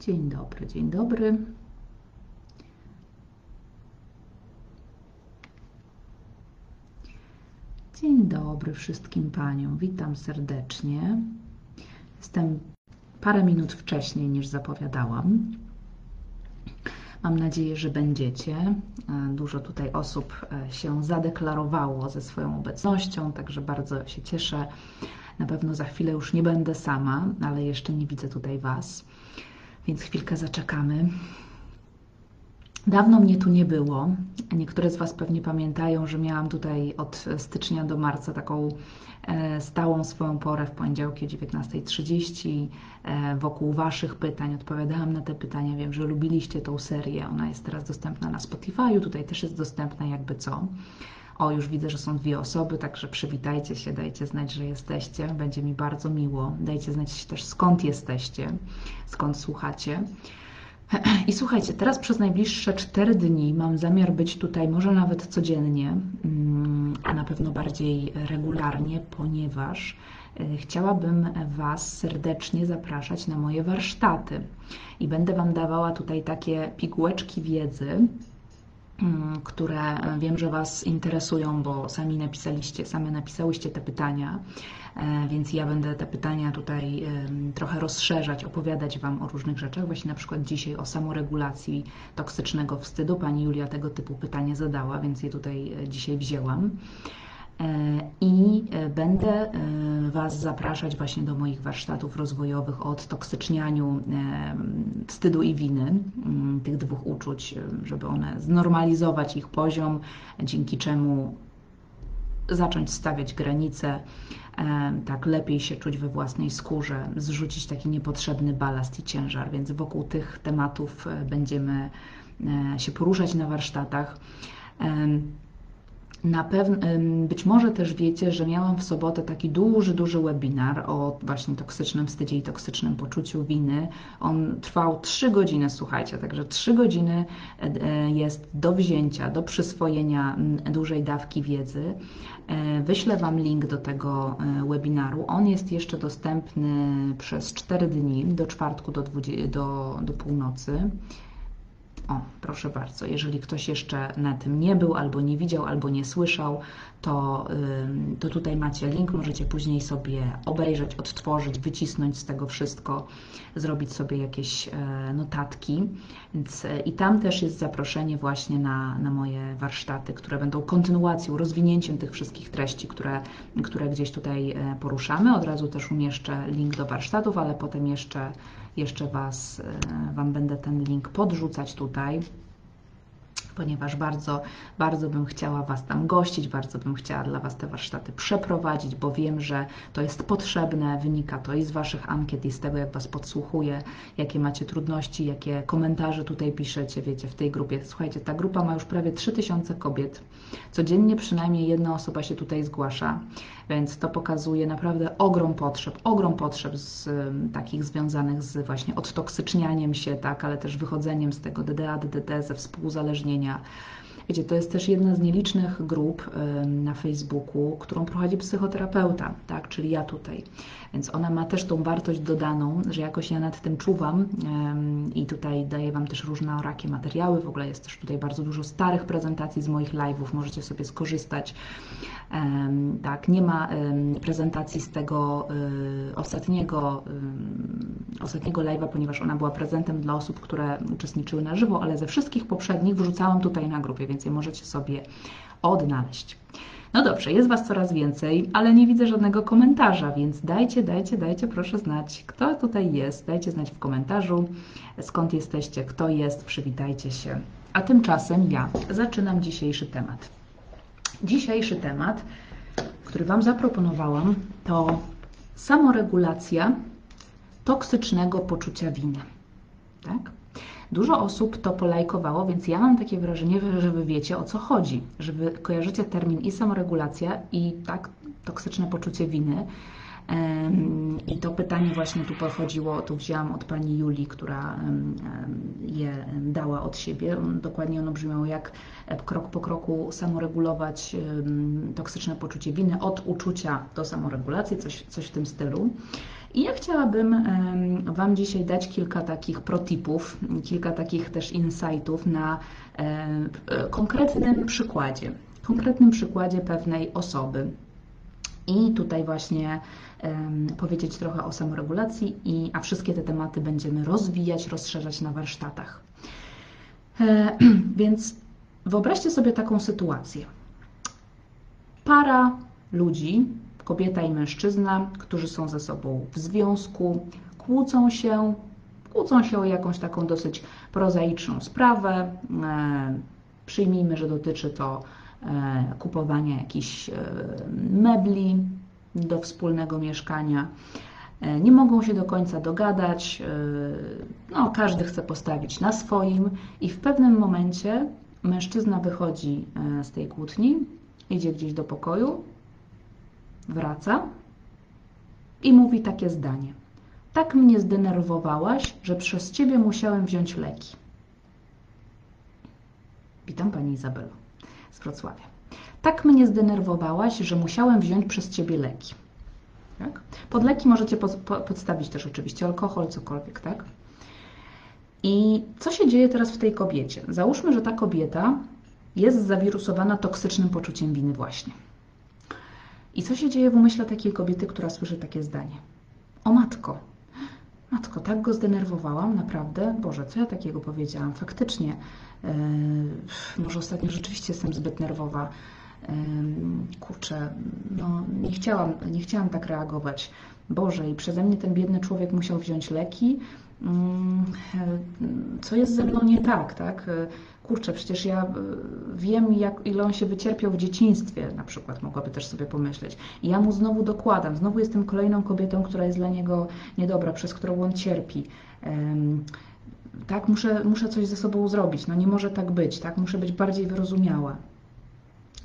Dzień dobry, dzień dobry. Dzień dobry wszystkim paniom. Witam serdecznie. Jestem parę minut wcześniej niż zapowiadałam. Mam nadzieję, że będziecie. E, Dużo tutaj osób e, się zadeklarowało ze swoją obecnością, także bardzo się cieszę. Na pewno za chwilę już nie będę sama, ale jeszcze nie widzę tutaj Was, więc chwilkę zaczekamy. Dawno mnie tu nie było. Niektóre z Was pewnie pamiętają, że miałam tutaj od stycznia do marca taką e, stałą swoją porę w poniedziałki o 19.30 e, wokół Waszych pytań. Odpowiadałam na te pytania. Wiem, że lubiliście tą serię. Ona jest teraz dostępna na Spotify'u. Tutaj też jest dostępna jakby co. O, już widzę, że są dwie osoby, także przywitajcie się, dajcie znać, że jesteście. Będzie mi bardzo miło. Dajcie znać też skąd jesteście, skąd słuchacie. I słuchajcie, teraz przez najbliższe 4 dni mam zamiar być tutaj, może nawet codziennie, mm, a na pewno bardziej regularnie, ponieważ e, chciałabym Was serdecznie zapraszać na moje warsztaty. I będę Wam dawała tutaj takie pigułeczki wiedzy, mm, które wiem, że Was interesują, bo sami napisaliście, same napisałyście te pytania. E, więc ja będę te pytania tutaj trochę rozszerzać, opowiadać Wam o różnych rzeczach. Właśnie na przykład dzisiaj o samoregulacji toksycznego wstydu. Pani Julia tego typu pytanie zadała, więc je tutaj e, dzisiaj wzięłam. E, I będę Was zapraszać właśnie do moich warsztatów rozwojowych o odtoksycznianiu wstydu i winy, tych dwóch uczuć, żeby one znormalizować ich poziom, dzięki czemu zacząć stawiać granice, tak lepiej się czuć we własnej skórze, zrzucić taki niepotrzebny balast i ciężar. Więc wokół tych tematów e, będziemy e, się poruszać na warsztatach. Na pewno, być może też wiecie, że miałam w sobotę taki duży, duży webinar o właśnie toksycznym wstydzie i toksycznym poczuciu winy. On trwał 3 godziny, słuchajcie, także 3 godziny e, jest do wzięcia, do przyswojenia dużej dawki wiedzy. E, wyślę Wam link do tego e, webinaru. On jest jeszcze dostępny przez 4 dni, do czwartku do, 20, do, do północy. O, proszę bardzo, jeżeli ktoś jeszcze na tym nie był, albo nie widział, albo nie słyszał, to, to tutaj macie link, możecie później sobie obejrzeć, odtworzyć, wycisnąć z tego wszystko, zrobić sobie jakieś e, notatki. Więc, e, I tam też jest zaproszenie właśnie na, na moje warsztaty, które będą kontynuacją, rozwinięciem tych wszystkich treści, które, które gdzieś tutaj e, poruszamy. Od razu też umieszczę link do warsztatów, ale potem jeszcze jeszcze Was, e, Wam będę ten link podrzucać tutaj ponieważ bardzo, bardzo bym chciała Was tam gościć, bardzo bym chciała dla Was te warsztaty przeprowadzić, bo wiem, że to jest potrzebne, wynika to i z Waszych ankiet, i z tego, jak Was podsłuchuję, jakie macie trudności, jakie komentarze tutaj piszecie, wiecie, w tej grupie. Słuchajcie, ta grupa ma już prawie 3000 kobiet. Codziennie przynajmniej jedna osoba się tutaj zgłasza, więc to pokazuje naprawdę ogrom potrzeb, ogrom potrzeb z, takich związanych z właśnie odtoksycznianiem się, tak, ale też wychodzeniem z tego DDA, DDT, ze współzależnienia. Wiecie, to jest też jedna z nielicznych grup na Facebooku, którą prowadzi psychoterapeuta, tak, czyli ja tutaj. Więc ona ma też tą wartość dodaną, że jakoś ja nad tym czuwam i tutaj daję Wam też różne orakie materiały. W ogóle jest też tutaj bardzo dużo starych prezentacji z moich live'ów, możecie sobie skorzystać. Tak, nie ma prezentacji z tego y, ostatniego, ostatniego live'a, ponieważ ona była prezentem dla osób, które uczestniczyły na żywo, ale ze wszystkich poprzednich wrzucałam tutaj na grupie, więc je możecie sobie odnaleźć. No dobrze, jest Was coraz więcej, ale nie widzę żadnego komentarza, więc dajcie, dajcie, dajcie proszę znać, kto tutaj jest. Dajcie znać w komentarzu, skąd jesteście, kto jest, przywitajcie się. A tymczasem ja zaczynam dzisiejszy temat. Dzisiejszy temat, który Wam zaproponowałam, to samoregulacja toksycznego poczucia winy. Tak? Dużo osób to polajkowało, więc ja mam takie wrażenie, że Wy wiecie o co chodzi, że Wy kojarzycie termin i samoregulacja i tak toksyczne poczucie winy. I to pytanie właśnie tu pochodziło, tu wzięłam od pani Julii, która je dała od siebie. Dokładnie ono brzmiało, jak e, krok po kroku samoregulować toksyczne poczucie winy od uczucia do samoregulacji, coś, coś w tym stylu. I ja chciałabym Wam dzisiaj dać kilka takich protipów, kilka takich też insightów na konkretnym przykładzie, konkretnym przykładzie pewnej osoby. I tutaj właśnie powiedzieć trochę o samoregulacji, i, a wszystkie te tematy będziemy rozwijać, rozszerzać na warsztatach. E, więc wyobraźcie sobie taką sytuację. Para ludzi, kobieta i mężczyzna, którzy są ze sobą w związku, kłócą się, kłócą się o jakąś taką dosyć prozaiczną sprawę. E, przyjmijmy, że dotyczy to kupowania jakichś mebli, do wspólnego mieszkania. E, nie mogą się do końca dogadać, e, no, każdy chce postawić na swoim, i w pewnym momencie mężczyzna wychodzi e, z tej kłótni, idzie gdzieś do pokoju, wraca i mówi takie zdanie. Tak mnie zdenerwowałaś, że przez ciebie musiałem wziąć leki. Witam Pani Izabelo z Wrocławia. Tak mnie zdenerwowałaś, że musiałem wziąć przez ciebie leki. Tak? Pod leki możecie podstawić też oczywiście alkohol, cokolwiek, tak? I co się dzieje teraz w tej kobiecie? Załóżmy, że ta kobieta jest zawirusowana toksycznym poczuciem winy właśnie. I co się dzieje w umyśle takiej kobiety, która słyszy takie zdanie? O matko, matko, tak go zdenerwowałam, naprawdę? Boże, co ja takiego powiedziałam? Faktycznie, yy, może ostatnio rzeczywiście jestem zbyt nerwowa kurczę, no nie chciałam, nie chciałam tak reagować. Boże, i przeze mnie ten biedny człowiek musiał wziąć leki. Mm, co jest ze mną nie tak, tak? Kurczę, przecież ja e, wiem, jak, ile on się wycierpiał w dzieciństwie, na przykład, mogłaby też sobie pomyśleć. I ja mu znowu dokładam, znowu jestem kolejną kobietą, która jest dla niego niedobra, przez którą on cierpi. Tak, muszę, muszę coś ze sobą zrobić, no nie może tak być, tak? Muszę być bardziej wyrozumiała.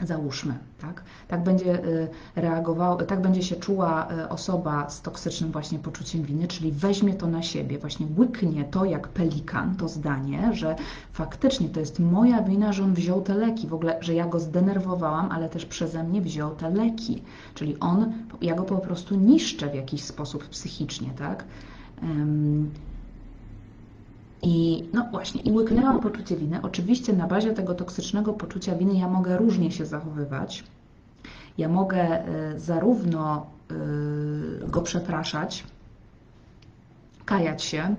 Załóżmy, tak? Tak będzie y, reagowała, tak będzie się czuła y, osoba z toksycznym właśnie poczuciem winy, czyli weźmie to na siebie, właśnie łyknie to jak pelikan, to zdanie, że faktycznie to jest moja wina, że on wziął te leki, w ogóle, że ja go zdenerwowałam, ale też przeze mnie wziął te leki, czyli on, ja go po prostu niszczę w jakiś sposób psychicznie, tak? I no właśnie, i łyknęłam poczucie winy. Oczywiście na bazie tego toksycznego poczucia winy ja mogę różnie się zachowywać. Ja mogę y, zarówno y, go przepraszać, kajać się,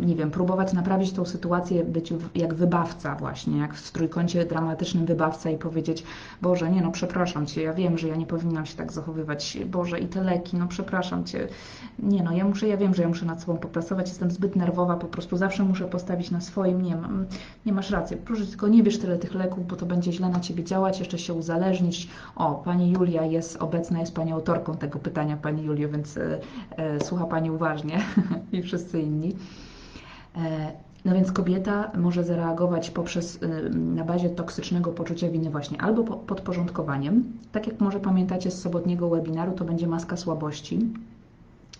nie wiem, próbować naprawić tą sytuację, być jak wybawca właśnie, jak w trójkącie dramatycznym wybawca i powiedzieć, Boże, nie no, przepraszam Cię, ja wiem, że ja nie powinnam się tak zachowywać, Boże, i te leki, no przepraszam Cię, nie no, ja muszę, ja wiem, że ja muszę nad sobą popracować, jestem zbyt nerwowa, po prostu zawsze muszę postawić na swoim, nie, nie masz racji, proszę tylko nie bierz tyle tych leków, bo to będzie źle na Ciebie działać, jeszcze się uzależnić. O, Pani Julia jest obecna, jest Pani autorką tego pytania, Pani Julio, więc e, e, słucha Pani uważnie i wszyscy inni. E, no więc kobieta może zareagować poprzez, y, na bazie toksycznego poczucia winy właśnie albo podporządkowaniem, tak jak może pamiętacie z sobotniego webinaru, to będzie maska słabości,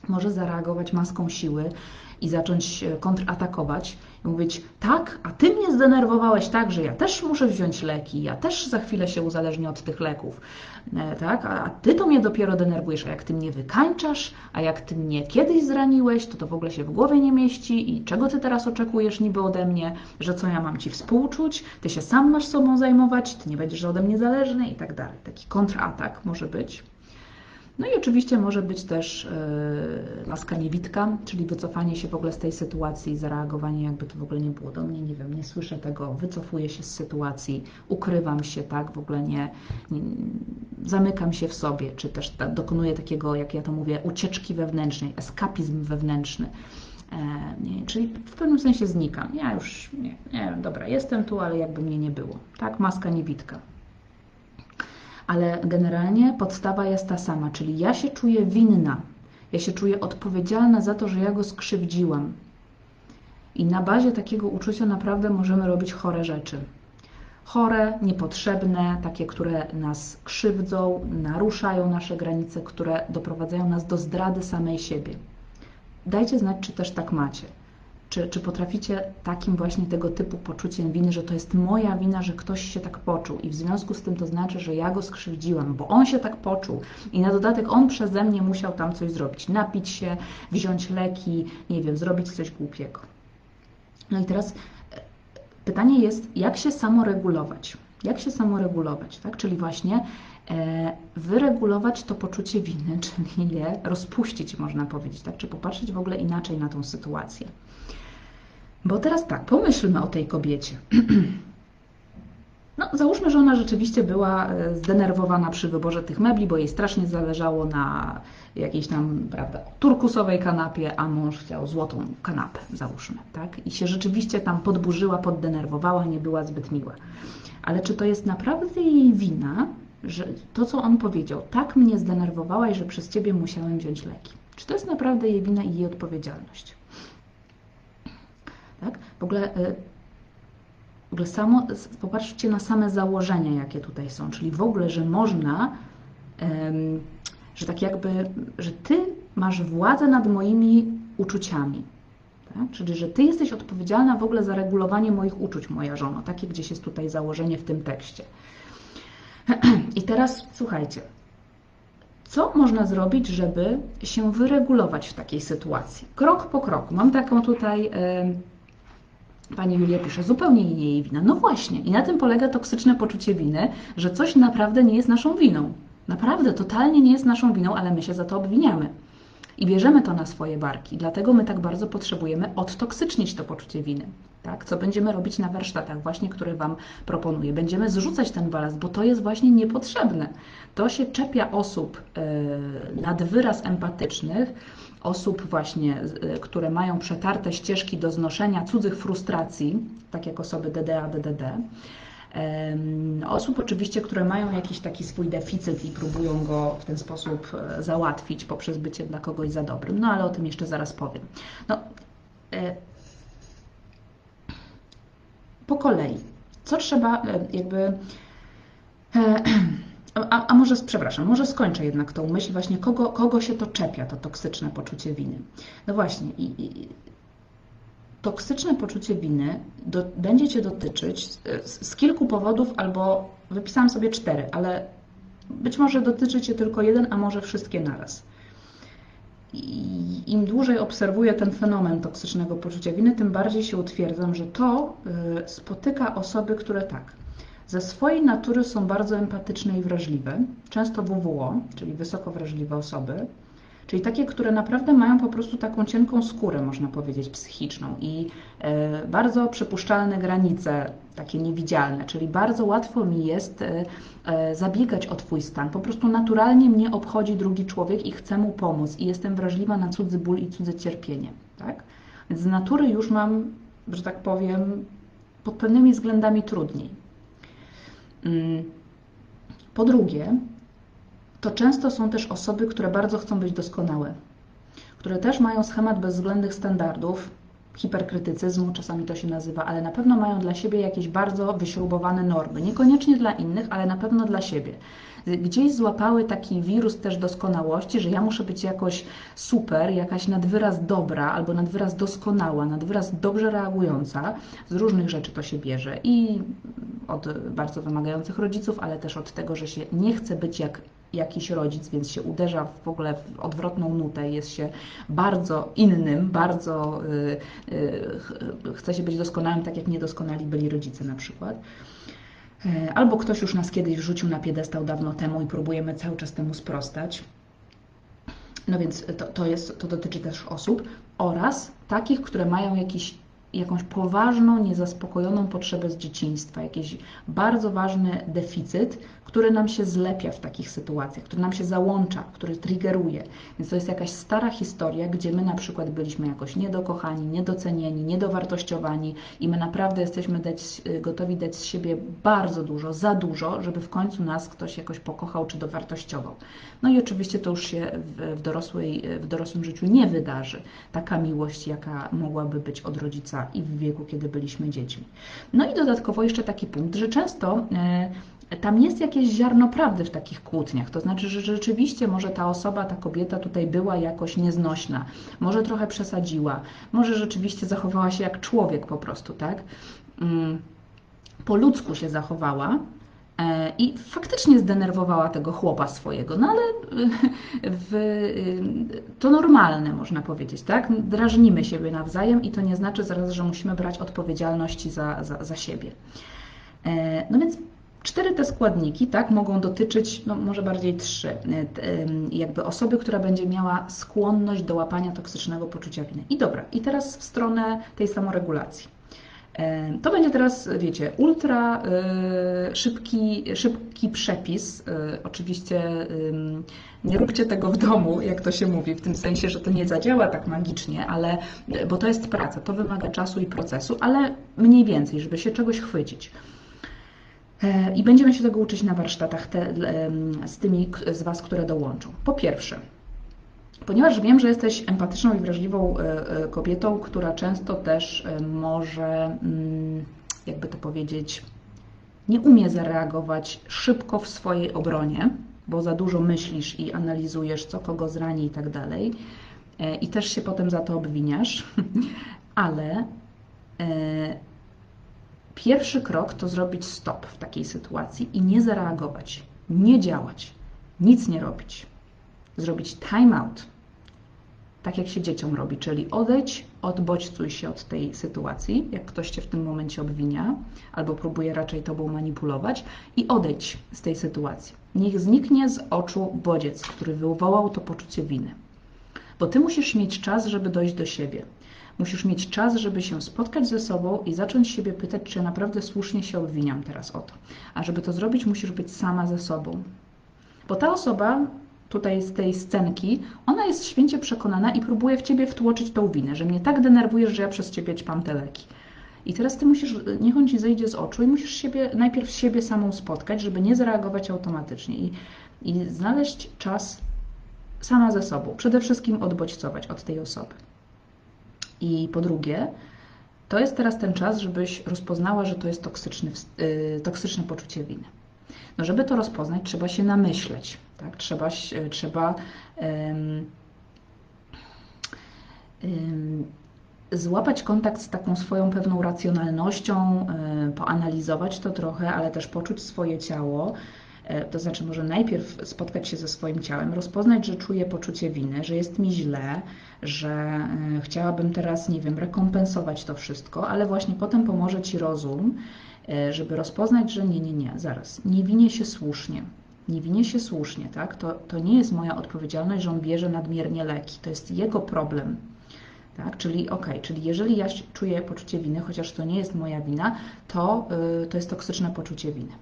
może zareagować maską siły i zacząć e, kontratakować i mówić, tak, a ty mnie zdenerwowałeś tak, że ja też muszę wziąć leki, ja też za chwilę się uzależnię od tych leków, e, tak, a ty to mnie dopiero denerwujesz, a jak ty mnie wykańczasz, a jak ty mnie kiedyś zraniłeś, to to w ogóle się w głowie nie mieści i czego ty teraz oczekujesz niby ode mnie, że co ja mam ci współczuć, ty się sam masz sobą zajmować, ty nie będziesz ode mnie zależny i tak dalej. Taki kontratak może być. No i oczywiście może być też yy, laska niewitka, czyli wycofanie się w ogóle z tej sytuacji, zareagowanie jakby to w ogóle nie było do mnie, nie wiem, nie słyszę tego, wycofuję się z sytuacji, ukrywam się, tak, w ogóle nie, nie zamykam się w sobie, czy też ta, dokonuję takiego, jak ja to mówię, ucieczki wewnętrznej, eskapizm wewnętrzny. E, nie, czyli w pewnym sensie znikam. Ja już nie, nie, dobra, jestem tu, ale jakby mnie nie było. Tak, maska niewitka ale generalnie podstawa jest ta sama, czyli ja się czuję winna, ja się czuję odpowiedzialna za to, że ja go skrzywdziłam. I na bazie takiego uczucia naprawdę możemy robić chore rzeczy. Chore, niepotrzebne, takie, które nas krzywdzą, naruszają nasze granice, które doprowadzają nas do zdrady samej siebie. Dajcie znać, czy też tak macie. Czy, czy potraficie takim właśnie tego typu poczuciem winy, że to jest moja wina, że ktoś się tak poczuł i w związku z tym to znaczy, że ja go skrzywdziłam, bo on się tak poczuł i na dodatek on przeze mnie musiał tam coś zrobić, napić się, wziąć leki, nie wiem, zrobić coś głupiego. No i teraz e, pytanie jest, jak się samoregulować? Jak się samoregulować, tak? Czyli właśnie wyregulować to poczucie winy, czyli je rozpuścić, można powiedzieć, tak? Czy popatrzeć w ogóle inaczej na tą sytuację. Bo teraz tak, pomyślmy o tej kobiecie. No, załóżmy, że ona rzeczywiście była e, zdenerwowana przy wyborze tych mebli, bo jej strasznie zależało na jakiejś tam, prawda, turkusowej kanapie, a mąż chciał złotą kanapę, załóżmy, tak? I się rzeczywiście tam podburzyła, poddenerwowała, nie była zbyt miła. Ale czy to jest naprawdę jej wina, że to, co on powiedział, tak mnie zdenerwowałaś, że przez ciebie musiałem wziąć leki? Czy to jest naprawdę jej wina i jej odpowiedzialność? Tak? W ogóle, y, w ogóle samo, popatrzcie na same założenia, jakie tutaj są, czyli w ogóle, że można, że tak jakby, że ty masz władzę nad moimi uczuciami. Tak? Czyli, że ty jesteś odpowiedzialna w ogóle za regulowanie moich uczuć, moja żono. Takie gdzieś jest tutaj założenie w tym tekście. I teraz słuchajcie, co można zrobić, żeby się wyregulować w takiej sytuacji? Krok po kroku. Mam taką tutaj Pani Julia pisze, zupełnie nie jej wina. No właśnie, i na tym polega toksyczne poczucie winy, że coś naprawdę nie jest naszą winą. Naprawdę, totalnie nie jest naszą winą, ale my się za to obwiniamy. I bierzemy to na swoje barki. Dlatego my tak bardzo potrzebujemy odtoksycznić to poczucie winy. Tak? Co będziemy robić na warsztatach, właśnie które Wam proponuję. Będziemy zrzucać ten balast, bo to jest właśnie niepotrzebne. To się czepia osób yy, nad wyraz empatycznych, osób właśnie, y, które mają przetarte ścieżki do znoszenia cudzych frustracji, tak jak osoby DDA, DDD. Osób oczywiście, które mają jakiś taki swój deficyt i próbują go w ten sposób e, załatwić poprzez bycie dla kogoś za dobrym. No ale o tym jeszcze zaraz powiem. No, e, po kolei, co trzeba e, jakby A, a, może, przepraszam, może skończę jednak tą myśl, właśnie kogo, kogo się to czepia, to toksyczne poczucie winy. No właśnie, i, i toksyczne poczucie winy do, będzie Cię dotyczyć z, z, kilku powodów, albo wypisałam sobie cztery, ale być może dotyczy Cię tylko jeden, a może wszystkie naraz. Im dłużej obserwuję ten fenomen toksycznego poczucia winy, tym bardziej się utwierdzam, że to y, spotyka osoby, które tak, ze swojej natury są bardzo empatyczne i wrażliwe, często WWO, czyli wysoko wrażliwe osoby, czyli takie, które naprawdę mają po prostu taką cienką skórę, można powiedzieć, psychiczną i e, bardzo przypuszczalne granice, takie niewidzialne, czyli bardzo łatwo mi jest e, e, zabiegać o Twój stan. Po prostu naturalnie mnie obchodzi drugi człowiek i chcę mu pomóc i jestem wrażliwa na cudzy ból i cudze cierpienie. Tak? Więc z natury już mam, że tak powiem, pod pewnymi względami trudniej. Mm. Po drugie, to często są też osoby, które bardzo chcą być doskonałe, które też mają schemat bezwzględnych standardów, hiperkrytycyzmu, czasami to się nazywa, ale na pewno mają dla siebie jakieś bardzo wyśrubowane normy. Niekoniecznie dla innych, ale na pewno dla siebie gdzieś złapały taki wirus też doskonałości, że ja muszę być jakoś super, jakaś nadwyraz dobra albo nadwyraz doskonała, nadwyraz dobrze reagująca. Z różnych rzeczy to się bierze i od bardzo wymagających rodziców, ale też od tego, że się nie chce być jak jakiś rodzic, więc się uderza w ogóle w odwrotną nutę, jest się bardzo innym, bardzo yy, yy, chce się być doskonałym, tak jak niedoskonali byli rodzice na przykład. E, albo ktoś już nas kiedyś wrzucił na piedestał dawno temu i próbujemy cały czas temu sprostać. No więc to, to, jest, to dotyczy też osób oraz takich, które mają jakiś jakąś poważną, niezaspokojoną potrzebę z dzieciństwa, jakiś bardzo ważny deficyt, który nam się zlepia w takich sytuacjach, który nam się załącza, który triggeruje. Więc to jest jakaś stara historia, gdzie my na przykład byliśmy jakoś niedokochani, niedocenieni, niedowartościowani i my naprawdę jesteśmy dać, y, gotowi dać z siebie bardzo dużo, za dużo, żeby w końcu nas ktoś jakoś pokochał czy dowartościował. No i oczywiście to już się w, dorosłej, w dorosłym życiu nie wydarzy. Taka miłość, jaka mogłaby być od rodzica i w wieku, kiedy byliśmy dziećmi. No i dodatkowo jeszcze taki punkt, że często tam jest jakieś ziarno prawdy w takich kłótniach. To znaczy, że rzeczywiście może ta osoba, ta kobieta tutaj była jakoś nieznośna, może trochę przesadziła, może rzeczywiście zachowała się jak człowiek po prostu, tak? Mm, po ludzku się zachowała, e, i faktycznie zdenerwowała tego chłopa swojego, no ale w, to normalne, można powiedzieć, tak? Drażnimy siebie nawzajem i to nie znaczy zaraz, że musimy brać odpowiedzialności za, za, za siebie. E, no więc Cztery te składniki tak, mogą dotyczyć, no może bardziej trzy, jakby osoby, która będzie miała skłonność do łapania toksycznego poczucia winy. I dobra, i teraz w stronę tej samoregulacji. To będzie teraz, wiecie, ultra szybki, szybki przepis. E, oczywiście nie róbcie tego w domu, jak to się mówi, w tym sensie, że to nie zadziała tak magicznie, ale bo to jest praca, to wymaga czasu i procesu, ale mniej więcej, żeby się czegoś chwycić. E, I będziemy się tego uczyć na warsztatach te, z tymi z Was, które dołączą. Po pierwsze, ponieważ wiem, że jesteś empatyczną i wrażliwą e, e, kobietą, która często też może, mm, jakby to powiedzieć, nie umie zareagować szybko w swojej obronie, bo za dużo myślisz i analizujesz, co kogo zrani i tak dalej, i też się potem za to obwiniasz, ale Pierwszy krok to zrobić stop w takiej sytuacji i nie zareagować, nie działać, nic nie robić. Zrobić time out, tak jak się dzieciom robi, czyli odejdź, odbodźcuj się od tej sytuacji, jak ktoś cię w tym momencie obwinia, albo próbuje raczej tobą manipulować, i odejdź z tej sytuacji. Niech zniknie z oczu bodziec, który wywołał to poczucie winy. Bo ty musisz mieć czas, żeby dojść do siebie. Musisz mieć czas, żeby się spotkać ze sobą i zacząć siebie pytać, czy naprawdę słusznie się obwiniam teraz o to. A żeby to zrobić, musisz być sama ze sobą. Bo ta osoba tutaj z tej scenki, ona jest święcie przekonana i próbuje w ciebie wtłoczyć tą winę, że mnie tak denerwujesz, że ja przez ciebie ćpam te leki. I teraz ty musisz, niech on ci zejdzie z oczu i musisz siebie, najpierw siebie samą spotkać, żeby nie zareagować automatycznie i, i znaleźć czas sama ze sobą. Przede wszystkim odbodźcować od tej osoby. I po drugie, to jest teraz ten czas, żebyś rozpoznała, że to jest toksyczny, yy, toksyczne poczucie winy. No, żeby to rozpoznać, trzeba się namyśleć, tak? Trzeba, trzeba złapać kontakt z taką swoją pewną racjonalnością, yy, poanalizować to trochę, ale też poczuć swoje ciało, E, to znaczy, może najpierw spotkać się ze swoim ciałem, rozpoznać, że czuję poczucie winy, że jest mi źle, że e, chciałabym teraz, nie wiem, rekompensować to wszystko, ale właśnie potem pomoże ci rozum, żeby rozpoznać, że nie, nie, nie, zaraz, nie winię się słusznie. Nie winię się słusznie, tak? To, to nie jest moja odpowiedzialność, że on bierze nadmiernie leki. To jest jego problem, tak? Czyli ok, czyli jeżeli ja czuję poczucie winy, chociaż to nie jest moja wina, to, yy, to jest toksyczne poczucie winy.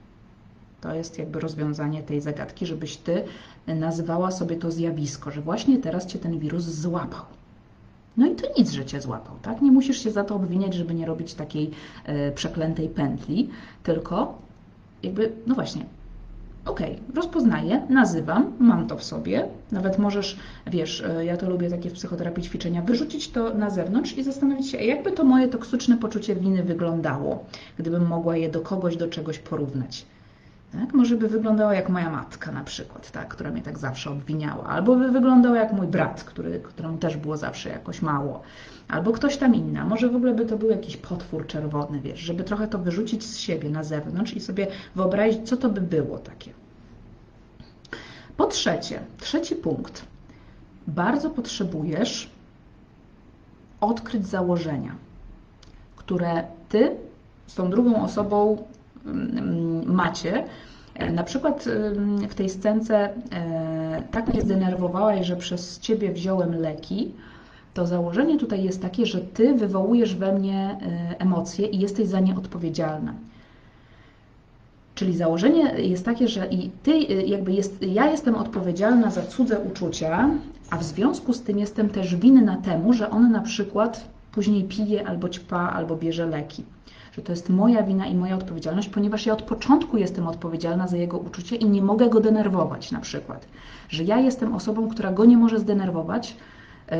To jest jakby rozwiązanie tej zagadki, żebyś ty nazywała sobie to zjawisko, że właśnie teraz cię ten wirus złapał. No i to nic, że cię złapał, tak? Nie musisz się za to obwiniać, żeby nie robić takiej e, przeklętej pętli, tylko jakby, no właśnie, okay, rozpoznaję, nazywam, mam to w sobie. Nawet możesz, wiesz, e, ja to lubię takie w psychoterapii ćwiczenia, wyrzucić to na zewnątrz i zastanowić się, jakby to moje toksyczne poczucie winy wyglądało, gdybym mogła je do kogoś, do czegoś porównać. Tak? Może by wyglądała jak moja matka na przykład, tak? która mnie tak zawsze obwiniała. Albo by wyglądał jak mój brat, który, któremu też było zawsze jakoś mało. Albo ktoś tam inna. Może w ogóle by to był jakiś potwór czerwony, wiesz, żeby trochę to wyrzucić z siebie na zewnątrz i sobie wyobrazić, co to by było takie. Po trzecie, trzeci punkt. Bardzo potrzebujesz odkryć założenia, które ty z tą drugą osobą Mm, macie. E, na przykład w tej scence e, tak mnie zdenerwowałaś, że przez ciebie wziąłem leki, to założenie tutaj jest takie, że ty wywołujesz we mnie e, emocje i jesteś za nie odpowiedzialna. Czyli założenie jest takie, że i ty jakby jest, ja jestem odpowiedzialna za cudze uczucia, a w związku z tym jestem też winna temu, że on na przykład później pije albo ćpa, albo bierze leki że to jest moja wina i moja odpowiedzialność, ponieważ ja od początku jestem odpowiedzialna za jego uczucie i nie mogę go denerwować na przykład. Że ja jestem osobą, która go nie może zdenerwować, e,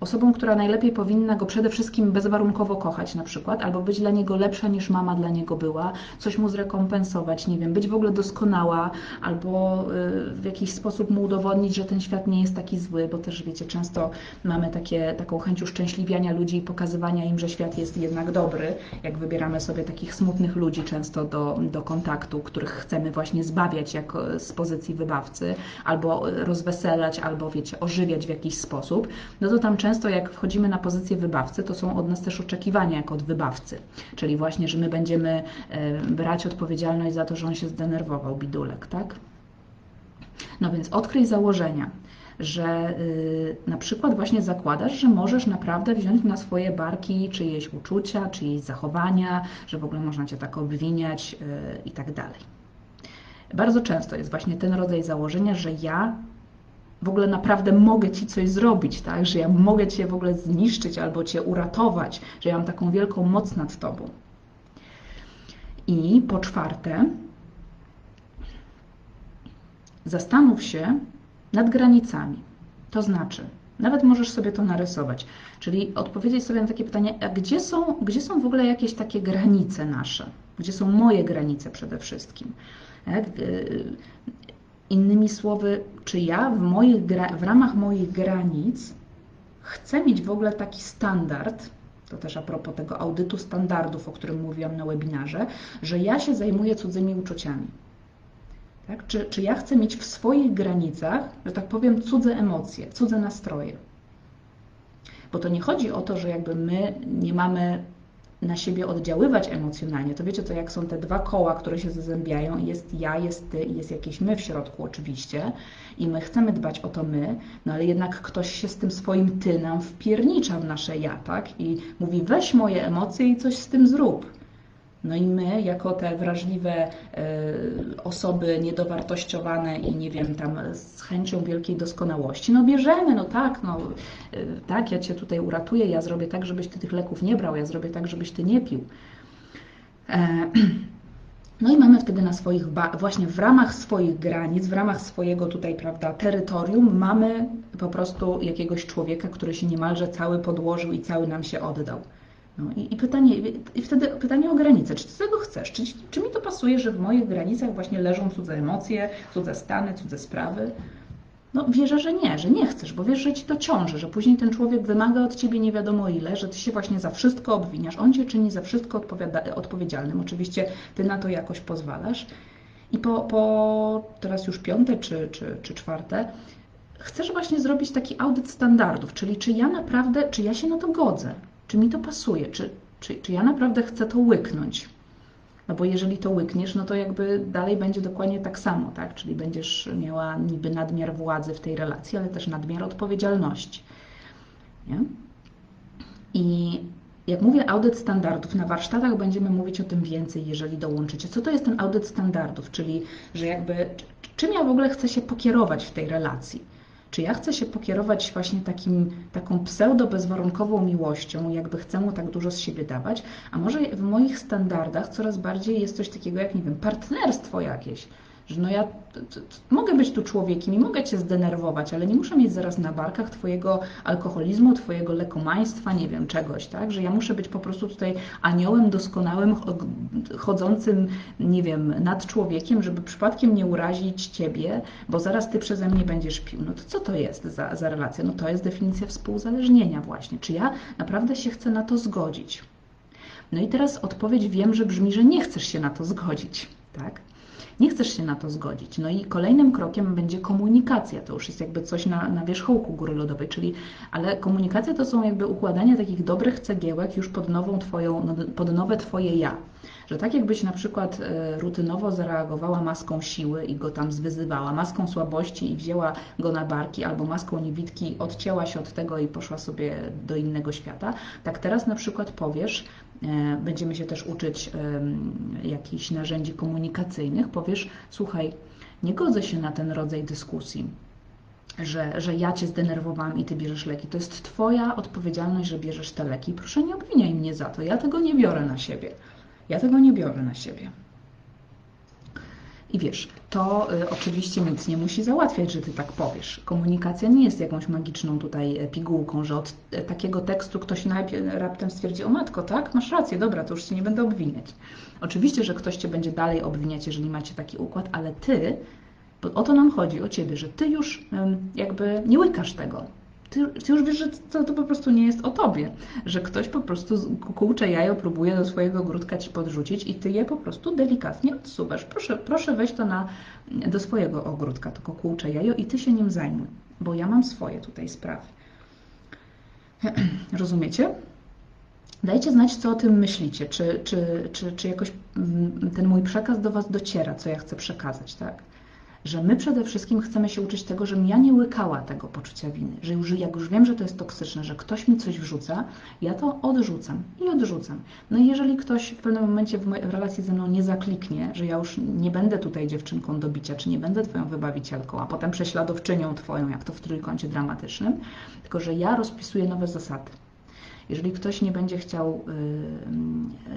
osobą, która najlepiej powinna go przede wszystkim bezwarunkowo kochać na przykład, albo być dla niego lepsza niż mama dla niego była, coś mu zrekompensować, nie wiem, być w ogóle doskonała, albo y, w jakiś sposób mu udowodnić, że ten świat nie jest taki zły, bo też wiecie, często mamy takie, taką chęć uszczęśliwiania ludzi i pokazywania im, że świat jest jednak dobry, jak wybieramy sobie takich smutnych ludzi często do, do kontaktu, których chcemy właśnie zbawiać jako z pozycji wybawcy, albo rozweselać, albo wiecie, ożywiać w jakiś sposób, no to tam często jak wchodzimy na pozycję wybawcy, to są od nas też oczekiwania jako od wybawcy. Czyli właśnie, że my będziemy e, brać odpowiedzialność za to, że on się zdenerwował, bidulek, tak? No więc odkryj założenia, że y, na przykład właśnie zakładasz, że możesz naprawdę wziąć na swoje barki czyjeś uczucia, czyjeś zachowania, że w ogóle można cię tak obwiniać y, i tak dalej. Bardzo często jest właśnie ten rodzaj założenia, że ja w ogóle naprawdę mogę Ci coś zrobić, tak? że ja mogę Cię w ogóle zniszczyć albo Cię uratować, że ja mam taką wielką moc nad Tobą. I po czwarte, zastanów się nad granicami. To znaczy, nawet możesz sobie to narysować, czyli odpowiedzieć sobie na takie pytanie, a gdzie są, gdzie są w ogóle jakieś takie granice nasze? Gdzie są moje granice przede wszystkim? Tak? Innymi słowy, czy ja w, moich, w ramach moich granic chcę mieć w ogóle taki standard, to też a propos tego audytu standardów, o którym mówiłam na webinarze, że ja się zajmuję cudzymi uczuciami. Tak? Czy, czy ja chcę mieć w swoich granicach, że tak powiem, cudze emocje, cudze nastroje? Bo to nie chodzi o to, że jakby my nie mamy na siebie oddziaływać emocjonalnie, to wiecie, to jak są te dwa koła, które się zazębiają, jest ja, jest ty i jest jakieś my w środku oczywiście i my chcemy dbać o to my, no ale jednak ktoś się z tym swoim ty nam wpiernicza w nasze ja, tak? I mówi weź moje emocje i coś z tym zrób. No i my, jako te wrażliwe e, osoby niedowartościowane i nie wiem, tam z chęcią wielkiej doskonałości, no bierzemy, no tak, no e, tak, ja Cię tutaj uratuję, ja zrobię tak, żebyś Ty tych leków nie brał, ja zrobię tak, żebyś Ty nie pił. E, no i mamy wtedy na swoich, właśnie w ramach swoich granic, w ramach swojego tutaj, prawda, terytorium, mamy po prostu jakiegoś człowieka, który się niemalże cały podłożył i cały nam się oddał. No i, i, pytanie, i wtedy pytanie o granice. Czy ty tego chcesz? Czy, czy mi to pasuje, że w moich granicach właśnie leżą cudze emocje, cudze stany, cudze sprawy? No wierzę, że nie, że nie chcesz, bo wiesz, że ci to ciąży, że później ten człowiek wymaga od ciebie nie wiadomo ile, że ty się właśnie za wszystko obwiniasz. On cię czyni za wszystko odpowiedzialnym. Oczywiście ty na to jakoś pozwalasz. I po, po teraz już piąte czy, czy, czy czwarte, chcesz właśnie zrobić taki audyt standardów, czyli czy ja naprawdę, czy ja się na to godzę, czy mi to pasuje, czy, czy, czy ja naprawdę chcę to łyknąć. No bo jeżeli to łykniesz, no to jakby dalej będzie dokładnie tak samo, tak? Czyli będziesz miała niby nadmiar władzy w tej relacji, ale też nadmiar odpowiedzialności. Nie? I jak mówię audyt standardów, na warsztatach będziemy mówić o tym więcej, jeżeli dołączycie. Co to jest ten audyt standardów? Czyli, że jakby czym ja w ogóle chcę się pokierować w tej relacji? Czy ja chcę się pokierować właśnie takim, taką pseudo-bezwarunkową miłością, jakby chcę mu tak dużo z siebie dawać, a może w moich standardach coraz bardziej jest coś takiego jak, nie wiem, partnerstwo jakieś, że no ja mogę być tu człowiekiem i mogę Cię zdenerwować, ale nie muszę mieć zaraz na barkach Twojego alkoholizmu, Twojego lekomaństwa, nie wiem, czegoś, tak? Że ja muszę być po prostu tutaj aniołem doskonałym, chodzącym, nie wiem, nad człowiekiem, żeby przypadkiem nie urazić Ciebie, bo zaraz Ty przeze mnie będziesz pił. No to co to jest za, za relacja? No to jest definicja współzależnienia właśnie. Czy ja naprawdę się chcę na to zgodzić? No i teraz odpowiedź wiem, że brzmi, że nie chcesz się na to zgodzić, tak? Nie chcesz się na to zgodzić. No i kolejnym krokiem będzie komunikacja. To już jest jakby coś na, na wierzchołku góry lodowej, czyli, ale komunikacja to są jakby układanie takich dobrych cegiełek już pod nową twoją, no, pod nowe twoje ja. Że tak jakbyś na przykład e, rutynowo zareagowała maską siły i go tam zwyzywała, maską słabości i wzięła go na barki, albo maską niewidki odcięła się od tego i poszła sobie do innego świata, tak teraz na przykład powiesz, E, będziemy się też uczyć jakichś narzędzi komunikacyjnych, powiesz, słuchaj, nie godzę się na ten rodzaj dyskusji, że, że ja cię zdenerwowałam i ty bierzesz leki. To jest twoja odpowiedzialność, że bierzesz te leki. Proszę nie obwiniaj mnie za to. Ja tego nie biorę na siebie. Ja tego nie biorę na siebie. I wiesz, to y, oczywiście nic nie musi załatwiać, że ty tak powiesz. Komunikacja nie jest jakąś magiczną tutaj e, pigułką, że od e, takiego tekstu ktoś raptem stwierdzi, o matko, tak, masz rację, dobra, to już cię nie będę obwiniać. Oczywiście, że ktoś cię będzie dalej obwiniać, jeżeli macie taki układ, ale ty, bo o to nam chodzi, o ciebie, że ty już jakby nie łykasz tego ty, ty, już wiesz, że to, to po prostu nie jest o tobie, że ktoś po prostu kółcze jajo próbuje do swojego ogródka ci podrzucić i ty je po prostu delikatnie odsuwasz. Proszę, proszę weź to na, do swojego ogródka, tylko kółcze jajo i ty się nim zajmuj, bo ja mam swoje tutaj sprawy. Rozumiecie? Dajcie znać, co o tym myślicie, czy, czy, czy, czy jakoś mm, ten mój przekaz do Was dociera, co ja chcę przekazać, tak? Że my przede wszystkim chcemy się uczyć tego, żebym ja nie łykała tego poczucia winy, że już, jak już wiem, że to jest toksyczne, że ktoś mi coś wrzuca, ja to odrzucam i odrzucam. No i jeżeli ktoś w pewnym momencie w, relacji ze mną nie zakliknie, że ja już nie będę tutaj dziewczynką do bicia, czy nie będę twoją wybawicielką, a potem prześladowczynią twoją, jak to w trójkącie dramatycznym, tylko że ja rozpisuję nowe zasady. Jeżeli ktoś nie będzie chciał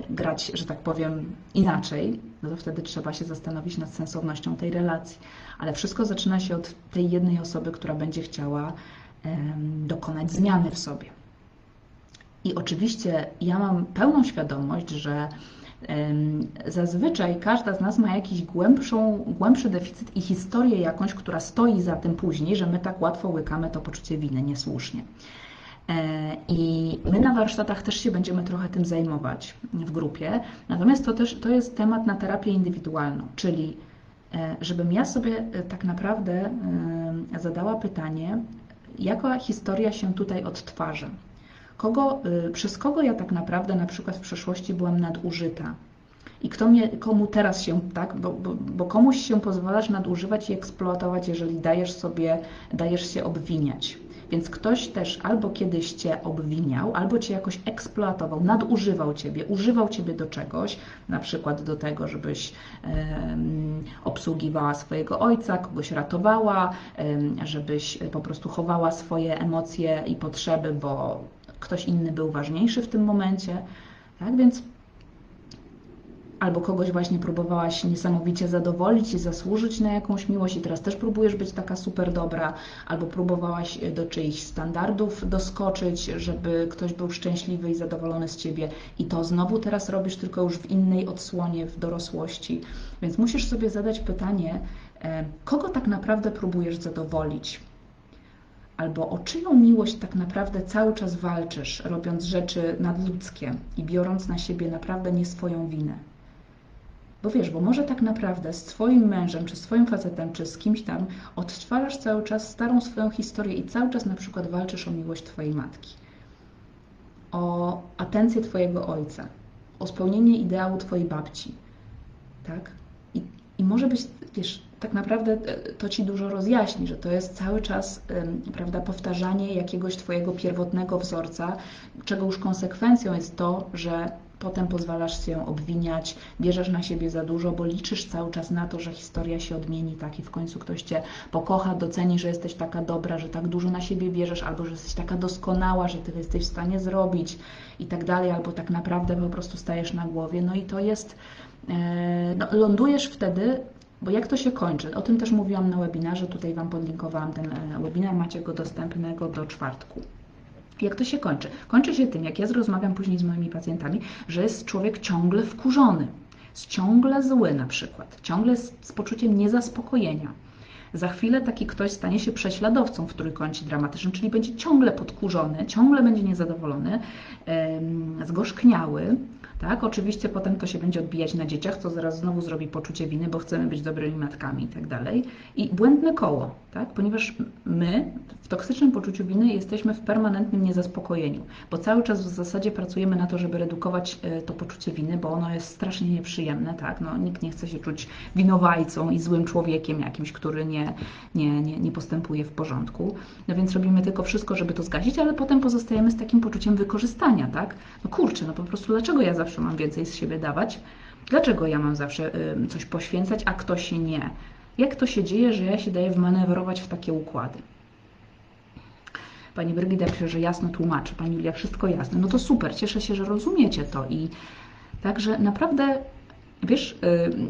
y, grać, że tak powiem, inaczej, no to wtedy trzeba się zastanowić nad sensownością tej relacji. Ale wszystko zaczyna się od tej jednej osoby, która będzie chciała dokonać zmiany w sobie. I oczywiście ja mam pełną świadomość, że zazwyczaj każda z nas ma jakiś głębszą, głębszy deficyt i historię jakąś, która stoi za tym później, że my tak łatwo łykamy to poczucie winy niesłusznie. E, I my na warsztatach też się będziemy trochę tym zajmować w grupie. Natomiast to też to jest temat na terapię indywidualną, czyli e, żebym ja sobie e, tak naprawdę zadała pytanie, jaka historia się tutaj odtwarza. Kogo, przez kogo ja tak naprawdę na przykład w przeszłości byłam nadużyta, i kto mnie, komu teraz się, tak, bo, bo, bo, komuś się pozwalasz nadużywać i eksploatować, jeżeli dajesz sobie, dajesz się obwiniać. Więc ktoś też albo kiedyś cię obwiniał, albo cię jakoś eksploatował, nadużywał ciebie, używał ciebie do czegoś, na przykład do tego, żebyś um, obsługiwała swojego ojca, kogoś ratowała, żebyś po prostu chowała swoje emocje i potrzeby, bo ktoś inny był ważniejszy w tym momencie. Tak więc albo kogoś właśnie próbowałaś niesamowicie zadowolić i zasłużyć na jakąś miłość i teraz też próbujesz być taka super dobra, albo próbowałaś do czyichś standardów doskoczyć, żeby ktoś był szczęśliwy i zadowolony z Ciebie i to znowu teraz robisz tylko już w innej odsłonie, w dorosłości. Więc musisz sobie zadać pytanie, e, kogo tak naprawdę próbujesz zadowolić? Albo o czyją miłość tak naprawdę cały czas walczysz, robiąc rzeczy nadludzkie i biorąc na siebie naprawdę nie swoją winę. Bo wiesz, bo może tak naprawdę z Twoim mężem, czy swoim facetem, czy z kimś tam odtwarzasz cały czas starą swoją historię i cały czas na przykład walczysz o miłość Twojej matki, o atencję Twojego ojca, o spełnienie ideału Twojej babci, tak? I, i może być, wiesz, tak naprawdę e, to Ci dużo rozjaśni, że to jest cały czas, prawda, powtarzanie jakiegoś Twojego pierwotnego wzorca, czego już konsekwencją jest to, że potem pozwalasz się obwiniać, bierzesz na siebie za dużo, bo liczysz cały czas na to, że historia się odmieni, tak i w końcu ktoś cię pokocha, doceni, że jesteś taka dobra, że tak dużo na siebie bierzesz, albo że jesteś taka doskonała, że ty jesteś w stanie zrobić i tak dalej, albo tak naprawdę po prostu stajesz na głowie. No i to jest, e, no, lądujesz wtedy bo jak to się kończy? O tym też mówiłam na webinarze, tutaj Wam podlinkowałam ten e, webinar, macie go dostępnego do czwartku. Jak to się kończy? Kończy się tym, jak ja rozmawiam później z moimi pacjentami, że jest człowiek ciągle wkurzony, ciągle zły na przykład, ciągle z, z poczuciem niezaspokojenia. Za chwilę taki ktoś stanie się prześladowcą w trójkącie dramatycznym, czyli będzie ciągle podkurzony, ciągle będzie niezadowolony, zgorzkniały, tak? Oczywiście potem to się będzie odbijać na dzieciach, co zaraz znowu zrobi poczucie winy, bo chcemy być dobrymi matkami i tak dalej. I błędne koło, tak? ponieważ my w toksycznym poczuciu winy jesteśmy w permanentnym niezaspokojeniu, bo cały czas w zasadzie pracujemy na to, żeby redukować e, to poczucie winy, bo ono jest strasznie nieprzyjemne. Tak? No, nikt nie chce się czuć winowajcą i złym człowiekiem jakimś, który nie, nie, nie, nie postępuje w porządku. No więc robimy tylko wszystko, żeby to zgasić, ale potem pozostajemy z takim poczuciem wykorzystania. Tak? No kurczę, no po prostu dlaczego ja zawsze zawsze mam więcej z siebie dawać? Dlaczego ja mam zawsze coś poświęcać, a ktoś nie? Jak to się dzieje, że ja się daję wmanewrować w takie układy? Pani Brygida pisze, że jasno tłumaczy. Pani Julia, wszystko jasne. No to super, cieszę się, że rozumiecie to. I także naprawdę Wiesz,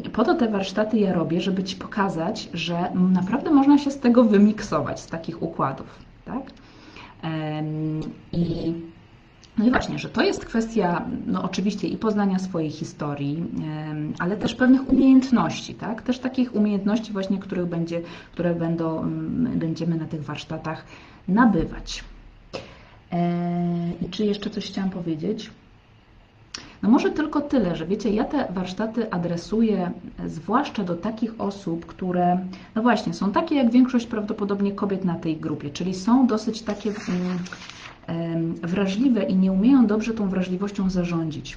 y, po to te warsztaty ja robię, żeby Ci pokazać, że naprawdę można się z tego wymiksować, z takich układów, tak? I no i właśnie, że to jest kwestia, no oczywiście i poznania swojej historii, ale też pewnych umiejętności, tak? Też takich umiejętności właśnie, których będzie, które będą, będziemy na tych warsztatach nabywać. E, I czy jeszcze coś chciałam powiedzieć? No może tylko tyle, że wiecie, ja te warsztaty adresuję zwłaszcza do takich osób, które, no właśnie, są takie jak większość prawdopodobnie kobiet na tej grupie, czyli są dosyć takie mm, wrażliwe i nie umieją dobrze tą wrażliwością zarządzić.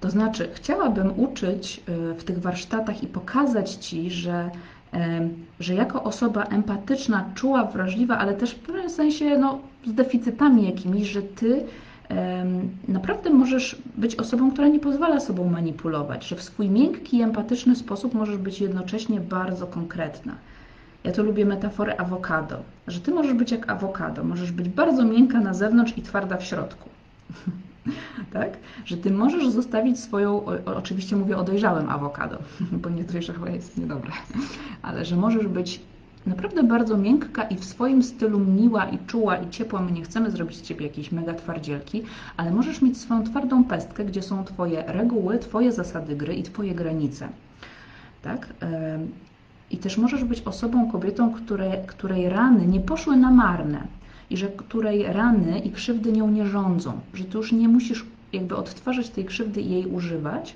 To znaczy, chciałabym uczyć e, w tych warsztatach i pokazać Ci, że, że jako osoba empatyczna, czuła, wrażliwa, ale też w pewnym sensie no, z deficytami jakimiś, że Ty naprawdę możesz być osobą, która nie pozwala sobą manipulować, że w swój miękki, empatyczny sposób możesz być jednocześnie bardzo konkretna. Ja to lubię metaforę awokado, że ty możesz być jak awokado, możesz być bardzo miękka na zewnątrz i twarda w środku. tak? Że ty możesz zostawić swoją, oczywiście mówię o dojrzałym awokado, bo niedojrzałe jest niedobre, ale że możesz być naprawdę bardzo miękka i w swoim stylu miła i czuła i ciepła. My nie chcemy zrobić z Ciebie jakiejś mega twardzielki, ale możesz mieć swoją twardą pestkę, gdzie są Twoje reguły, Twoje zasady gry i Twoje granice. Tak? I też możesz być osobą, kobietą, której, rany nie poszły na marne i że której rany i krzywdy nią nie rządzą, że Ty już nie musisz jakby odtwarzać tej krzywdy i jej używać,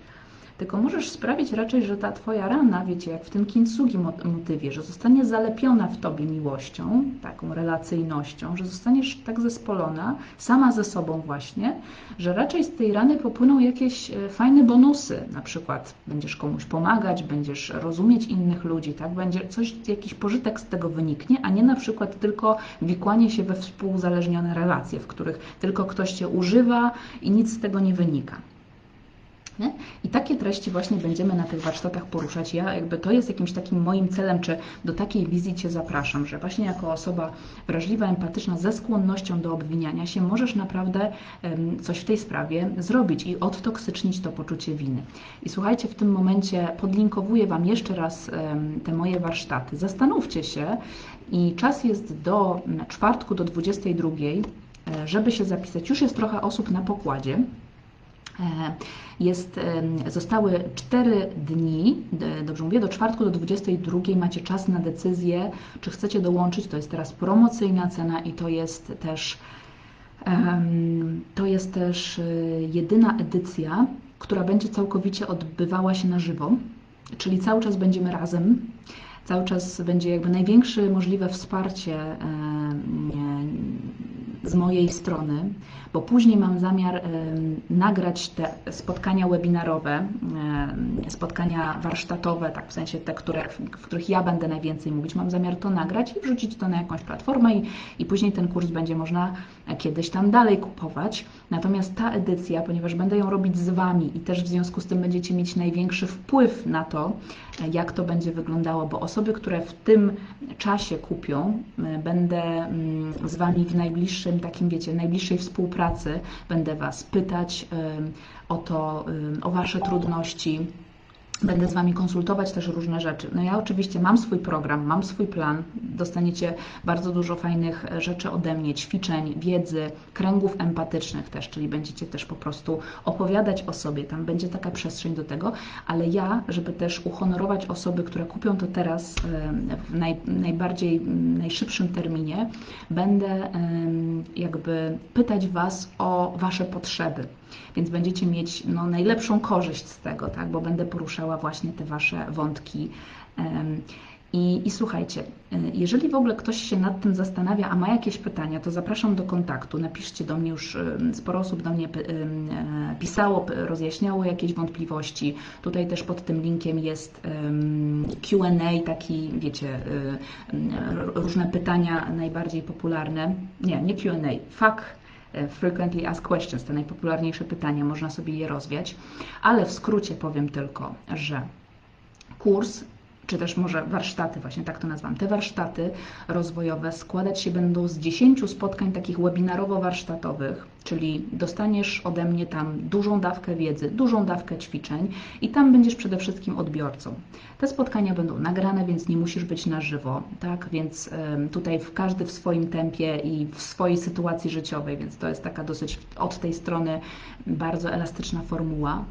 tylko możesz sprawić raczej, że ta Twoja rana, wiecie, jak w tym kintsugi motywie, że zostanie zalepiona w Tobie miłością, taką relacyjnością, że zostaniesz tak zespolona, sama ze sobą właśnie, że raczej z tej rany popłyną jakieś e, fajne bonusy, na przykład będziesz komuś pomagać, będziesz rozumieć innych ludzi, tak, będzie coś, jakiś pożytek z tego wyniknie, a nie na przykład tylko wikłanie się we współzależnione relacje, w których tylko ktoś Cię używa i nic z tego nie wynika. Nie? I takie treści właśnie będziemy na tych warsztatach poruszać. Ja jakby to jest jakimś takim moim celem, czy do takiej wizji Cię zapraszam, że właśnie jako osoba wrażliwa, empatyczna, ze skłonnością do obwiniania się, możesz naprawdę coś w tej sprawie zrobić i odtoksycznić to poczucie winy. I słuchajcie, w tym momencie podlinkowuję Wam jeszcze raz te moje warsztaty. Zastanówcie się i czas jest do czwartku do 22, e, żeby się zapisać. Już jest trochę osób na pokładzie. E, jest, zostały 4 dni, dobrze mówię, do czwartku do 22 macie czas na decyzję, czy chcecie dołączyć. To jest teraz promocyjna cena i to jest też to jest też e, jedyna edycja, która będzie całkowicie odbywała się na żywo, czyli cały czas będziemy razem. Cały czas będzie jakby największe możliwe wsparcie z mojej strony, bo później mam zamiar nagrać te spotkania webinarowe, spotkania warsztatowe, tak w sensie te, które, w których ja będę najwięcej mówić. Mam zamiar to nagrać i wrzucić to na jakąś platformę i, i później ten kurs będzie można kiedyś tam dalej kupować. Natomiast ta edycja, ponieważ będę ją robić z Wami i też w związku z tym będziecie mieć największy wpływ na to, jak to będzie wyglądało, bo osoby, które w tym czasie kupią, będę mm, z Wami w najbliższym takim, wiecie, najbliższej współpracy, będę Was pytać o to, o Wasze trudności, Będę z Wami konsultować też różne rzeczy. No ja oczywiście mam swój program, mam swój plan. Dostaniecie bardzo dużo fajnych rzeczy ode mnie, ćwiczeń, wiedzy, kręgów empatycznych też, czyli będziecie też po prostu opowiadać o sobie. Tam będzie taka przestrzeń do tego, ale ja, żeby też uhonorować osoby, które kupią to teraz w naj, najbardziej, najszybszym terminie, będę jakby pytać Was o Wasze potrzeby więc będziecie mieć no, najlepszą korzyść z tego, tak? bo będę poruszała właśnie te Wasze wątki. I, I, słuchajcie, e, jeżeli w ogóle ktoś się nad tym zastanawia, a ma jakieś pytania, to zapraszam do kontaktu. Napiszcie do mnie już, sporo osób do mnie e, pisało, rozjaśniało jakieś wątpliwości. Tutaj też pod tym linkiem jest QA, taki, wiecie, e, różne pytania najbardziej popularne. Nie, nie QA, FAQ frequently Asked Questions, te najpopularniejsze pytania, można sobie je rozwiać, ale w skrócie powiem tylko, że kurs czy też może warsztaty, właśnie tak to nazwam. Te warsztaty rozwojowe składać się będą z 10 spotkań takich webinarowo-warsztatowych, czyli dostaniesz ode mnie tam dużą dawkę wiedzy, dużą dawkę ćwiczeń i tam będziesz przede wszystkim odbiorcą. Te spotkania będą nagrane, więc nie musisz być na żywo, tak? Więc tutaj w każdy w swoim tempie i w swojej sytuacji życiowej, więc to jest taka dosyć od tej strony bardzo elastyczna formuła.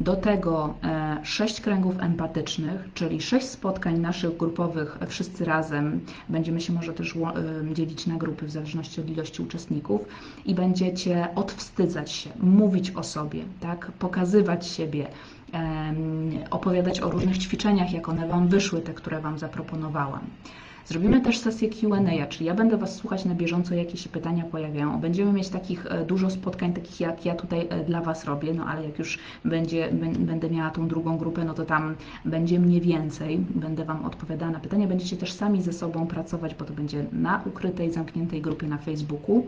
Do tego e, sześć kręgów empatycznych, czyli sześć spotkań naszych grupowych wszyscy razem. Będziemy się może też e, dzielić na grupy w zależności od ilości uczestników i będziecie odwstydzać się, mówić o sobie, tak? pokazywać siebie, opowiadać o różnych ćwiczeniach, jak one Wam wyszły, te, które Wam zaproponowałam. Zrobimy też sesję Q&A, czyli ja będę Was słuchać na bieżąco, jakie się pytania pojawiają. Będziemy mieć takich e, dużo spotkań, takich jak ja tutaj e, dla Was robię, no ale jak już będzie, będę miała tą drugą grupę, no to tam będzie mnie więcej, będę Wam odpowiadała na pytania. Będziecie też sami ze sobą pracować, bo to będzie na ukrytej, zamkniętej grupie na Facebooku.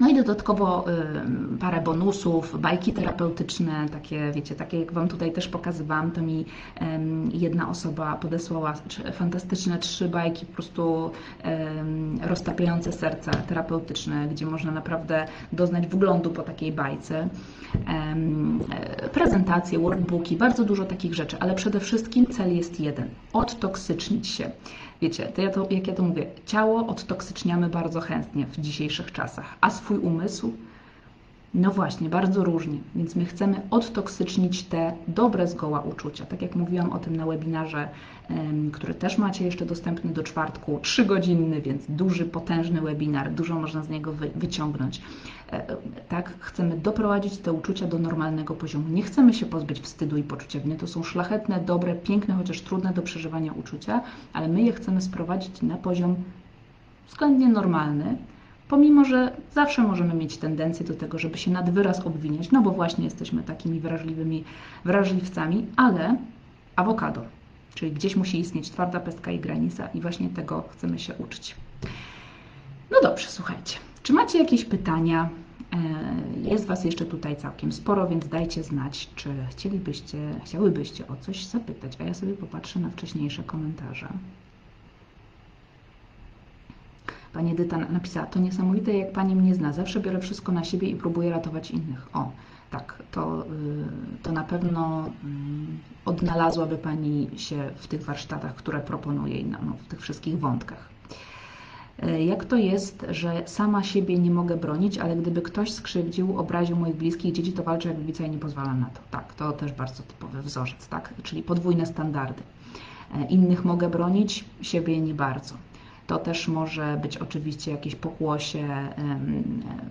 No i dodatkowo y, parę bonusów, bajki terapeutyczne, takie wiecie, takie jak Wam tutaj też pokazywałam, to mi jedna osoba podesłała fantastyczne trzy bajki, po prostu roztapiające serce terapeutyczne, gdzie można naprawdę doznać wglądu po takiej bajce. E, prezentacje, workbooki, bardzo dużo takich rzeczy, ale przede wszystkim cel jest jeden: odtoksycznić się. Wiecie, to ja to, jak ja to mówię, ciało odtoksyczniamy bardzo chętnie w dzisiejszych czasach, a swój umysł no właśnie, bardzo różnie, więc my chcemy odtoksycznić te dobre zgoła uczucia. Tak jak mówiłam o tym na webinarze, który też macie jeszcze dostępny do czwartku, trzygodzinny, więc duży, potężny webinar, dużo można z niego wyciągnąć. E, tak, chcemy doprowadzić te uczucia do normalnego poziomu. Nie chcemy się pozbyć wstydu i poczucia winy. To są szlachetne, dobre, piękne, chociaż trudne do przeżywania uczucia, ale my je chcemy sprowadzić na poziom względnie normalny, pomimo że zawsze możemy mieć tendencję do tego, żeby się nad wyraz obwiniać, no bo właśnie jesteśmy takimi wrażliwymi wrażliwcami, ale awokado, czyli gdzieś musi istnieć twarda pestka i granica i właśnie tego chcemy się uczyć. No dobrze, słuchajcie. Czy macie jakieś pytania? E, jest Was jeszcze tutaj całkiem sporo, więc dajcie znać, czy chcielibyście, chciałybyście o coś zapytać, a ja sobie popatrzę na wcześniejsze komentarze. Pani Edyta napisała, to niesamowite, jak Pani mnie zna. Zawsze biorę wszystko na siebie i próbuję ratować innych. O, tak, to, y, to na pewno mm, odnalazłaby Pani się w tych warsztatach, które proponuję, no, w tych wszystkich wątkach. Y, jak to jest, że sama siebie nie mogę bronić, ale gdyby ktoś skrzywdził, obraził moich bliskich dzieci, to walczę jak lewica i nie pozwala na to. Tak, to też bardzo typowy wzorzec, tak? czyli podwójne standardy. Y, innych mogę bronić, siebie nie bardzo. To też może być oczywiście jakieś pokłosie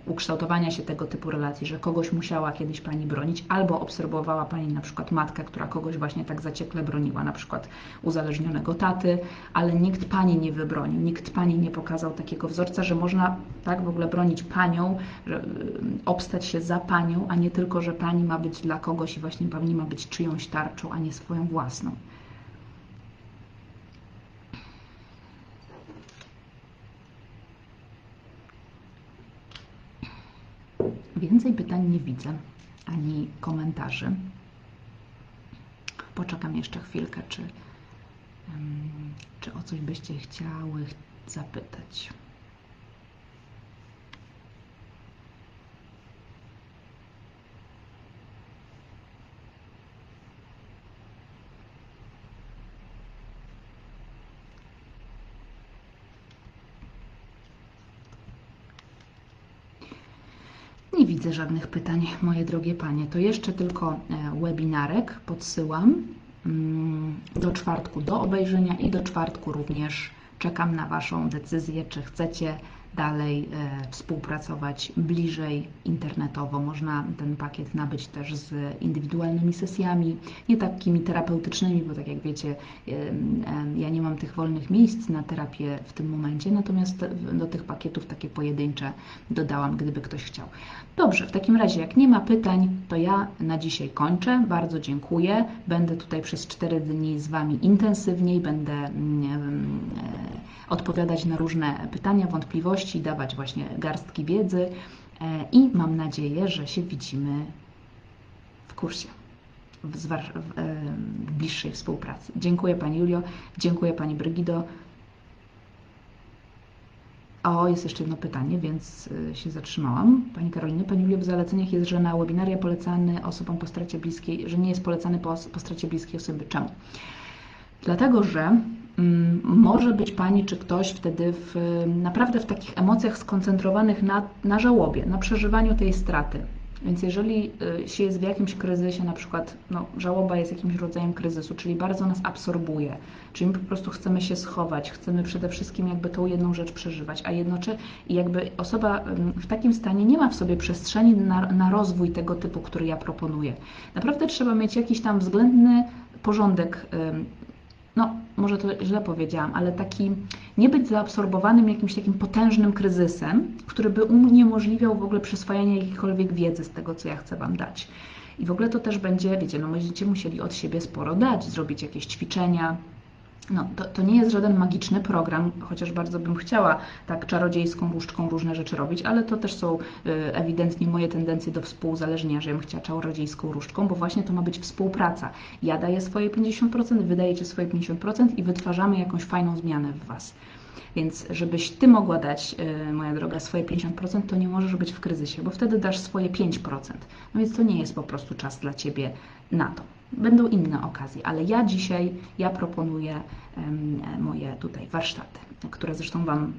ukształtowania się tego typu relacji, że kogoś musiała kiedyś Pani bronić, albo obserwowała Pani na przykład matkę, która kogoś właśnie tak zaciekle broniła, na przykład uzależnionego taty, ale nikt Pani nie wybronił, nikt Pani nie pokazał takiego wzorca, że można tak w ogóle bronić Panią, że, obstać się za Panią, a nie tylko, że Pani ma być dla kogoś i właśnie Pani ma być czyjąś tarczą, a nie swoją własną. Więcej pytań nie widzę, ani komentarzy. Poczekam jeszcze chwilkę, czy, czy o coś byście chciały zapytać. Nie widzę żadnych pytań, moje drogie panie. To jeszcze tylko e, webinarek podsyłam mm, do czwartku do obejrzenia i do czwartku również czekam na Waszą decyzję, czy chcecie dalej e, współpracować bliżej internetowo. Można ten pakiet nabyć też z indywidualnymi sesjami, nie takimi terapeutycznymi, bo tak jak wiecie, e, ja nie mam tych wolnych miejsc na terapię w tym momencie, natomiast do tych pakietów takie pojedyncze dodałam, gdyby ktoś chciał. Dobrze, w takim razie, jak nie ma pytań, to ja na dzisiaj kończę. Bardzo dziękuję. Będę tutaj przez 4 dni z Wami intensywniej, będę mm, odpowiadać na różne pytania, wątpliwości, dawać właśnie garstki wiedzy e, i mam nadzieję, że się widzimy w kursie. w, w, w bliższej współpracy. Dziękuję Pani Julio, dziękuję Pani Brygido. O, jest jeszcze jedno pytanie, więc się zatrzymałam. Pani Karolina, Pani Julio, w zaleceniach jest, że na webinaria polecany osobom po stracie bliskiej, że nie jest polecany po, po stracie bliskiej osoby. Czemu? Dlatego, że może być Pani czy ktoś wtedy w, naprawdę w takich emocjach skoncentrowanych na, na żałobie, na przeżywaniu tej straty. Więc jeżeli y, się jest w jakimś kryzysie, na przykład no, żałoba jest jakimś rodzajem kryzysu, czyli bardzo nas absorbuje, czyli my po prostu chcemy się schować, chcemy przede wszystkim jakby tą jedną rzecz przeżywać, a jednocześnie jakby osoba w takim stanie nie ma w sobie przestrzeni na, na rozwój tego typu, który ja proponuję. Naprawdę trzeba mieć jakiś tam względny porządek no może to źle powiedziałam, ale taki nie być zaabsorbowanym jakimś takim potężnym kryzysem, który by uniemożliwiał w ogóle przyswajanie jakiejkolwiek wiedzy z tego, co ja chcę Wam dać. I w ogóle to też będzie, wiecie, no będziecie musieli od siebie sporo dać, zrobić jakieś ćwiczenia, no, to, to nie jest żaden magiczny program, chociaż bardzo bym chciała tak czarodziejską różdżką różne rzeczy robić, ale to też są y, ewidentnie moje tendencje do współzależnienia, że ja bym chciała czarodziejską różdżką, bo właśnie to ma być współpraca. Ja daję swoje 50%, wy dajecie swoje 50% i wytwarzamy jakąś fajną zmianę w Was. Więc żebyś Ty mogła dać, y, moja droga, swoje 50%, to nie możesz być w kryzysie, bo wtedy dasz swoje 5%. No więc to nie jest po prostu czas dla Ciebie na to. Będą inne okazje, ale ja dzisiaj, ja proponuję moje tutaj warsztaty, które zresztą Wam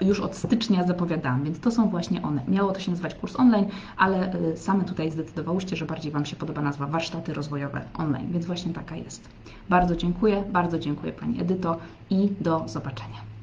e, już od stycznia zapowiadałam, więc to są właśnie one. Miało to się nazywać kurs online, ale e, same tutaj zdecydowałyście, że bardziej Wam się podoba nazwa warsztaty rozwojowe online, więc właśnie taka jest. Bardzo dziękuję, bardzo dziękuję Pani Edyto i do zobaczenia.